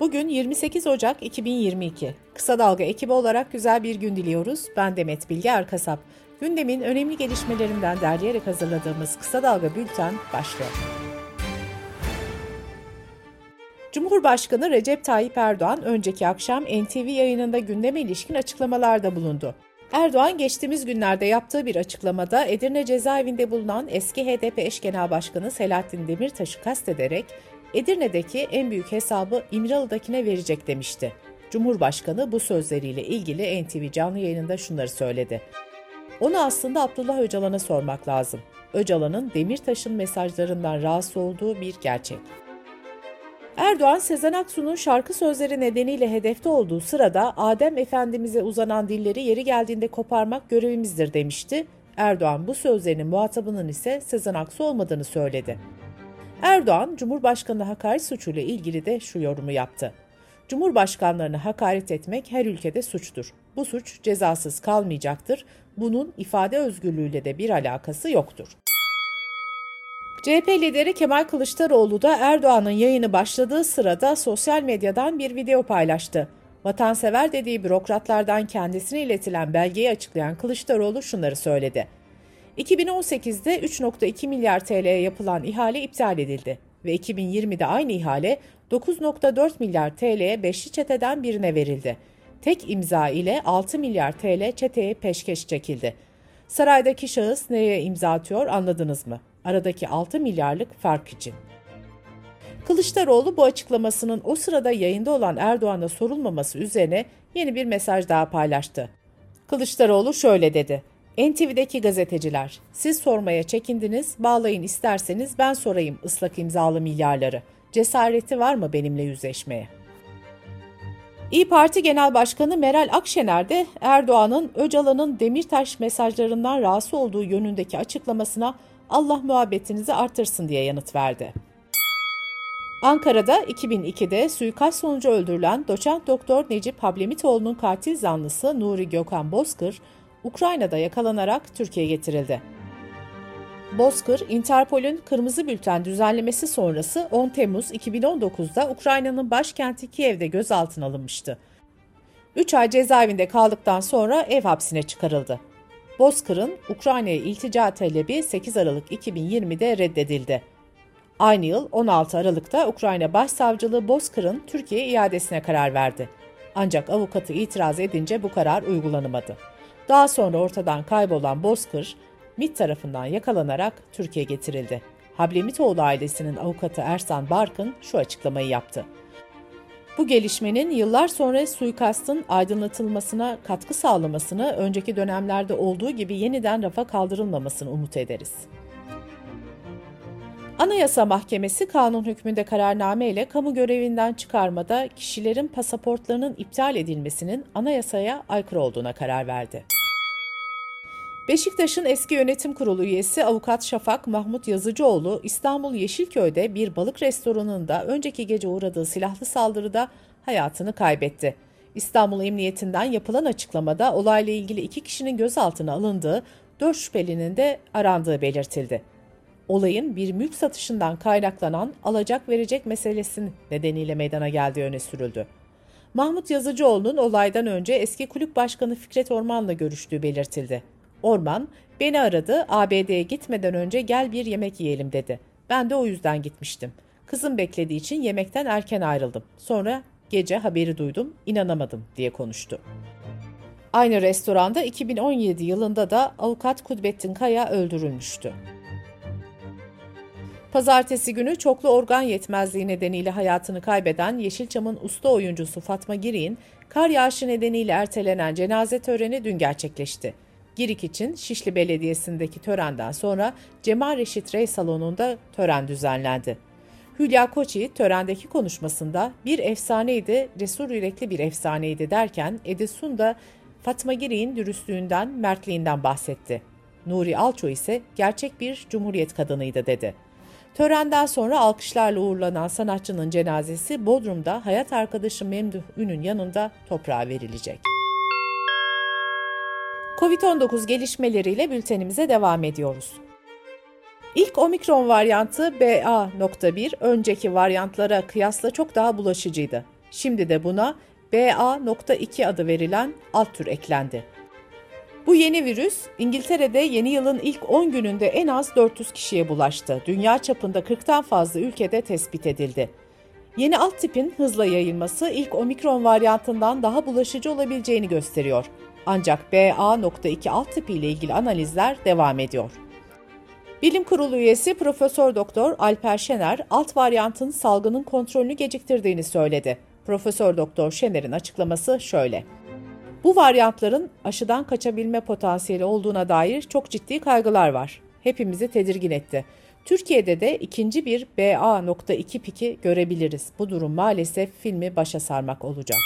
Bugün 28 Ocak 2022. Kısa Dalga ekibi olarak güzel bir gün diliyoruz. Ben Demet Bilge Erkasap. Gündemin önemli gelişmelerinden derleyerek hazırladığımız Kısa Dalga Bülten başlıyor. Cumhurbaşkanı Recep Tayyip Erdoğan önceki akşam NTV yayınında gündeme ilişkin açıklamalarda bulundu. Erdoğan geçtiğimiz günlerde yaptığı bir açıklamada Edirne cezaevinde bulunan eski HDP eş genel başkanı Selahattin Demirtaş'ı kastederek Edirne'deki en büyük hesabı İmralı'dakine verecek demişti. Cumhurbaşkanı bu sözleriyle ilgili NTV canlı yayınında şunları söyledi. Onu aslında Abdullah Öcalan'a sormak lazım. Öcalan'ın Demirtaş'ın mesajlarından rahatsız olduğu bir gerçek. Erdoğan, Sezen Aksu'nun şarkı sözleri nedeniyle hedefte olduğu sırada Adem Efendimiz'e uzanan dilleri yeri geldiğinde koparmak görevimizdir demişti. Erdoğan bu sözlerinin muhatabının ise Sezen Aksu olmadığını söyledi. Erdoğan, Cumhurbaşkanı hakaret suçuyla ilgili de şu yorumu yaptı. Cumhurbaşkanlarını hakaret etmek her ülkede suçtur. Bu suç cezasız kalmayacaktır. Bunun ifade özgürlüğüyle de bir alakası yoktur. CHP lideri Kemal Kılıçdaroğlu da Erdoğan'ın yayını başladığı sırada sosyal medyadan bir video paylaştı. Vatansever dediği bürokratlardan kendisine iletilen belgeyi açıklayan Kılıçdaroğlu şunları söyledi. 2018'de 3.2 milyar TL'ye yapılan ihale iptal edildi ve 2020'de aynı ihale 9.4 milyar TL'ye beşli çeteden birine verildi. Tek imza ile 6 milyar TL çeteye peşkeş çekildi. Saraydaki şahıs neye imza atıyor anladınız mı? Aradaki 6 milyarlık fark için. Kılıçdaroğlu bu açıklamasının o sırada yayında olan Erdoğan'a sorulmaması üzerine yeni bir mesaj daha paylaştı. Kılıçdaroğlu şöyle dedi. NTV'deki gazeteciler, siz sormaya çekindiniz, bağlayın isterseniz ben sorayım ıslak imzalı milyarları. Cesareti var mı benimle yüzleşmeye? İyi Parti Genel Başkanı Meral Akşener de Erdoğan'ın Öcalan'ın Demirtaş mesajlarından rahatsız olduğu yönündeki açıklamasına Allah muhabbetinizi artırsın diye yanıt verdi. Ankara'da 2002'de suikast sonucu öldürülen doçent doktor Necip Hablemitoğlu'nun katil zanlısı Nuri Gökhan Bozkır, Ukrayna'da yakalanarak Türkiye'ye getirildi. Bozkır, Interpol'ün kırmızı bülten düzenlemesi sonrası 10 Temmuz 2019'da Ukrayna'nın başkenti Kiev'de gözaltına alınmıştı. 3 ay cezaevinde kaldıktan sonra ev hapsine çıkarıldı. Bozkır'ın Ukrayna'ya iltica talebi 8 Aralık 2020'de reddedildi. Aynı yıl 16 Aralık'ta Ukrayna Başsavcılığı Bozkır'ın Türkiye iadesine karar verdi. Ancak avukatı itiraz edince bu karar uygulanamadı. Daha sonra ortadan kaybolan Bozkır, MİT tarafından yakalanarak Türkiye getirildi. Hablemitoğlu ailesinin avukatı Ersan Barkın şu açıklamayı yaptı. Bu gelişmenin yıllar sonra suikastın aydınlatılmasına katkı sağlamasını önceki dönemlerde olduğu gibi yeniden rafa kaldırılmamasını umut ederiz. Anayasa Mahkemesi kanun hükmünde kararname ile kamu görevinden çıkarmada kişilerin pasaportlarının iptal edilmesinin anayasaya aykırı olduğuna karar verdi. Beşiktaş'ın eski yönetim kurulu üyesi avukat Şafak Mahmut Yazıcıoğlu İstanbul Yeşilköy'de bir balık restoranında önceki gece uğradığı silahlı saldırıda hayatını kaybetti. İstanbul Emniyetinden yapılan açıklamada olayla ilgili iki kişinin gözaltına alındığı, dört şüphelinin de arandığı belirtildi. Olayın bir mülk satışından kaynaklanan alacak verecek meselesi nedeniyle meydana geldiği öne sürüldü. Mahmut Yazıcıoğlu'nun olaydan önce eski kulüp başkanı Fikret Orman'la görüştüğü belirtildi. Orman, beni aradı, ABD'ye gitmeden önce gel bir yemek yiyelim dedi. Ben de o yüzden gitmiştim. Kızım beklediği için yemekten erken ayrıldım. Sonra gece haberi duydum, inanamadım diye konuştu. Aynı restoranda 2017 yılında da avukat Kudbettin Kaya öldürülmüştü. Pazartesi günü çoklu organ yetmezliği nedeniyle hayatını kaybeden Yeşilçam'ın usta oyuncusu Fatma Girik'in kar yağışı nedeniyle ertelenen cenaze töreni dün gerçekleşti. Girik için Şişli Belediyesi'ndeki törenden sonra Cemal Reşit Rey Salonu'nda tören düzenlendi. Hülya Koçi törendeki konuşmasında bir efsaneydi, cesur yürekli bir efsaneydi derken Edison da Fatma Girik'in dürüstlüğünden, mertliğinden bahsetti. Nuri Alço ise gerçek bir cumhuriyet kadınıydı dedi. Törenden sonra alkışlarla uğurlanan sanatçının cenazesi Bodrum'da hayat arkadaşı Memduh Ün'ün yanında toprağa verilecek. Covid-19 gelişmeleriyle bültenimize devam ediyoruz. İlk omikron varyantı BA.1 önceki varyantlara kıyasla çok daha bulaşıcıydı. Şimdi de buna BA.2 adı verilen alt tür eklendi. Bu yeni virüs İngiltere'de yeni yılın ilk 10 gününde en az 400 kişiye bulaştı. Dünya çapında 40'tan fazla ülkede tespit edildi. Yeni alt tipin hızla yayılması ilk omikron varyantından daha bulaşıcı olabileceğini gösteriyor. Ancak BA.2 alt tipi ile ilgili analizler devam ediyor. Bilim Kurulu üyesi Profesör Doktor Alper Şener, alt varyantın salgının kontrolünü geciktirdiğini söyledi. Profesör Doktor Şener'in açıklaması şöyle: Bu varyantların aşıdan kaçabilme potansiyeli olduğuna dair çok ciddi kaygılar var. Hepimizi tedirgin etti. Türkiye'de de ikinci bir BA.2 piki görebiliriz. Bu durum maalesef filmi başa sarmak olacak.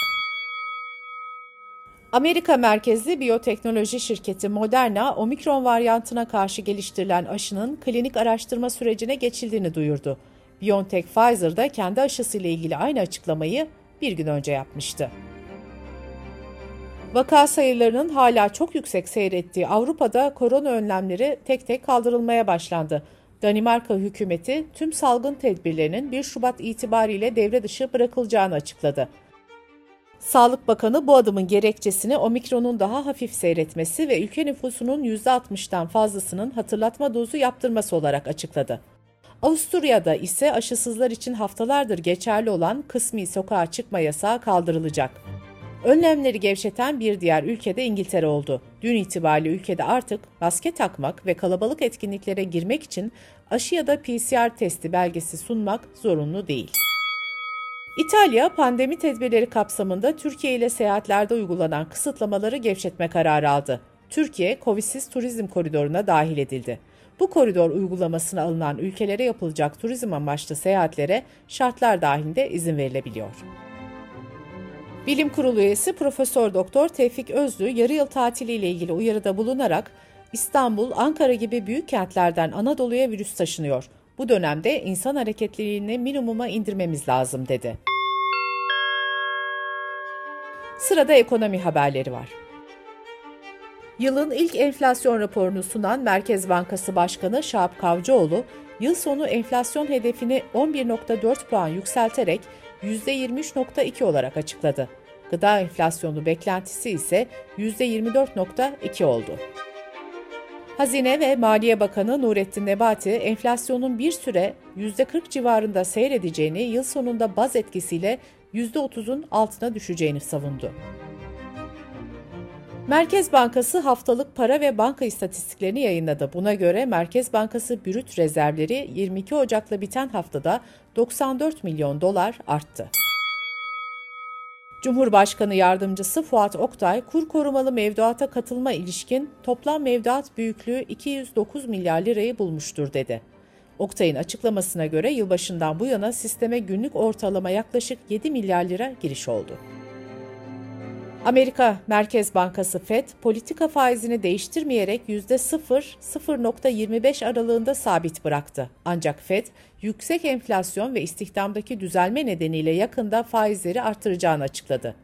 Amerika merkezli biyoteknoloji şirketi Moderna, omikron varyantına karşı geliştirilen aşının klinik araştırma sürecine geçildiğini duyurdu. BioNTech Pfizer da kendi aşısıyla ilgili aynı açıklamayı bir gün önce yapmıştı. Vaka sayılarının hala çok yüksek seyrettiği Avrupa'da korona önlemleri tek tek kaldırılmaya başlandı. Danimarka hükümeti tüm salgın tedbirlerinin 1 Şubat itibariyle devre dışı bırakılacağını açıkladı. Sağlık Bakanı bu adımın gerekçesini omikronun daha hafif seyretmesi ve ülke nüfusunun %60'dan fazlasının hatırlatma dozu yaptırması olarak açıkladı. Avusturya'da ise aşısızlar için haftalardır geçerli olan kısmi sokağa çıkma yasağı kaldırılacak. Önlemleri gevşeten bir diğer ülkede İngiltere oldu. Dün itibariyle ülkede artık maske takmak ve kalabalık etkinliklere girmek için aşı ya da PCR testi belgesi sunmak zorunlu değil. İtalya, pandemi tedbirleri kapsamında Türkiye ile seyahatlerde uygulanan kısıtlamaları gevşetme kararı aldı. Türkiye, Covidsiz turizm koridoruna dahil edildi. Bu koridor uygulamasına alınan ülkelere yapılacak turizm amaçlı seyahatlere şartlar dahilinde izin verilebiliyor. Bilim Kurulu üyesi Profesör Doktor Tevfik Özlü yarı yıl tatiliyle ilgili uyarıda bulunarak İstanbul, Ankara gibi büyük kentlerden Anadolu'ya virüs taşınıyor. Bu dönemde insan hareketliliğini minimuma indirmemiz lazım dedi. Sırada ekonomi haberleri var. Yılın ilk enflasyon raporunu sunan Merkez Bankası Başkanı Şahap Kavcıoğlu, yıl sonu enflasyon hedefini 11.4 puan yükselterek %23.2 olarak açıkladı. Gıda enflasyonu beklentisi ise %24.2 oldu. Hazine ve Maliye Bakanı Nurettin Nebati, enflasyonun bir süre %40 civarında seyredeceğini, yıl sonunda baz etkisiyle %30'un altına düşeceğini savundu. Merkez Bankası haftalık para ve banka istatistiklerini yayınladı. Buna göre Merkez Bankası brüt rezervleri 22 Ocak'la biten haftada 94 milyon dolar arttı. Cumhurbaşkanı Yardımcısı Fuat Oktay, kur korumalı mevduata katılma ilişkin toplam mevduat büyüklüğü 209 milyar lirayı bulmuştur dedi. Oktay'ın açıklamasına göre yılbaşından bu yana sisteme günlük ortalama yaklaşık 7 milyar lira giriş oldu. Amerika Merkez Bankası Fed politika faizini değiştirmeyerek %0-0.25 aralığında sabit bıraktı. Ancak Fed yüksek enflasyon ve istihdamdaki düzelme nedeniyle yakında faizleri artıracağını açıkladı.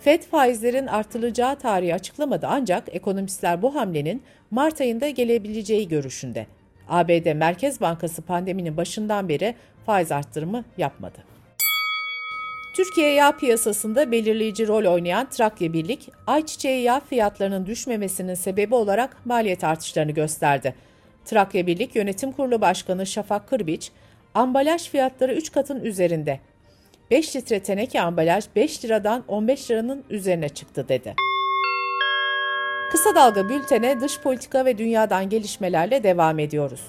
Fed faizlerin artırılacağı tarihi açıklamadı ancak ekonomistler bu hamlenin Mart ayında gelebileceği görüşünde. ABD Merkez Bankası pandeminin başından beri faiz arttırımı yapmadı. Türkiye yağ piyasasında belirleyici rol oynayan Trakya Birlik, ayçiçeği yağ fiyatlarının düşmemesinin sebebi olarak maliyet artışlarını gösterdi. Trakya Birlik Yönetim Kurulu Başkanı Şafak Kırbiç, ambalaj fiyatları 3 katın üzerinde. 5 litre teneke ambalaj 5 liradan 15 liranın üzerine çıktı dedi. Kısa Dalga Bülten'e dış politika ve dünyadan gelişmelerle devam ediyoruz.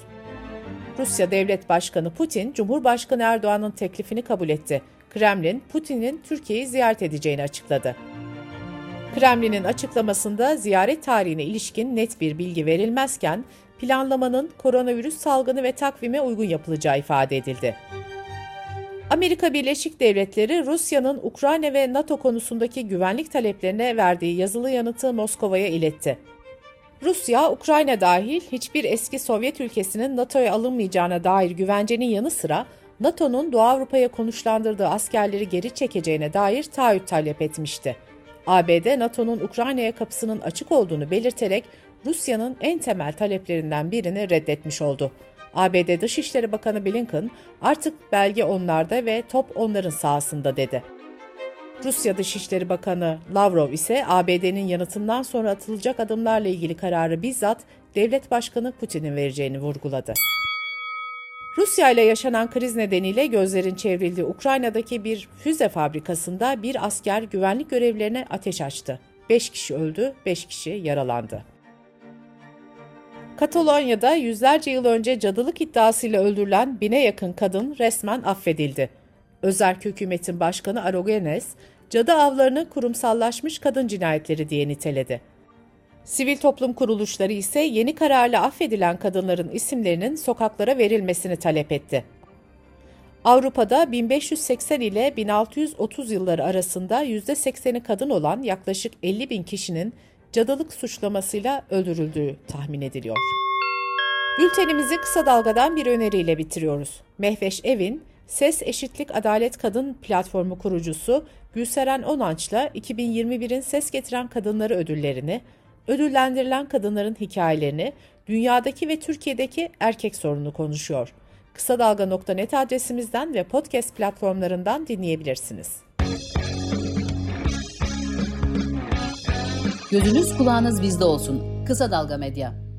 Rusya Devlet Başkanı Putin, Cumhurbaşkanı Erdoğan'ın teklifini kabul etti. Kremlin, Putin'in Türkiye'yi ziyaret edeceğini açıkladı. Kremlin'in açıklamasında ziyaret tarihine ilişkin net bir bilgi verilmezken, planlamanın koronavirüs salgını ve takvime uygun yapılacağı ifade edildi. Amerika Birleşik Devletleri, Rusya'nın Ukrayna ve NATO konusundaki güvenlik taleplerine verdiği yazılı yanıtı Moskova'ya iletti. Rusya, Ukrayna dahil hiçbir eski Sovyet ülkesinin NATO'ya alınmayacağına dair güvencenin yanı sıra NATO'nun Doğu Avrupa'ya konuşlandırdığı askerleri geri çekeceğine dair taahhüt talep etmişti. ABD, NATO'nun Ukrayna'ya kapısının açık olduğunu belirterek Rusya'nın en temel taleplerinden birini reddetmiş oldu. ABD Dışişleri Bakanı Blinken artık belge onlarda ve top onların sahasında dedi. Rusya Dışişleri Bakanı Lavrov ise ABD'nin yanıtından sonra atılacak adımlarla ilgili kararı bizzat devlet başkanı Putin'in vereceğini vurguladı. Rusya ile yaşanan kriz nedeniyle gözlerin çevrildiği Ukrayna'daki bir füze fabrikasında bir asker güvenlik görevlerine ateş açtı. 5 kişi öldü, 5 kişi yaralandı. Katalonya'da yüzlerce yıl önce cadılık iddiasıyla öldürülen bine yakın kadın resmen affedildi. Özerk hükümetin başkanı Aragones, cadı avlarını kurumsallaşmış kadın cinayetleri diye niteledi. Sivil toplum kuruluşları ise yeni kararla affedilen kadınların isimlerinin sokaklara verilmesini talep etti. Avrupa'da 1580 ile 1630 yılları arasında %80'i kadın olan yaklaşık 50 bin kişinin cadılık suçlamasıyla öldürüldüğü tahmin ediliyor. Bültenimizi kısa dalgadan bir öneriyle bitiriyoruz. Mehveş Evin, Ses Eşitlik Adalet Kadın platformu kurucusu Gülseren Onanç'la 2021'in Ses Getiren Kadınları ödüllerini, ödüllendirilen kadınların hikayelerini, dünyadaki ve Türkiye'deki erkek sorunu konuşuyor. Kısa Dalga.net adresimizden ve podcast platformlarından dinleyebilirsiniz. Gözünüz kulağınız bizde olsun. Kısa Dalga Medya.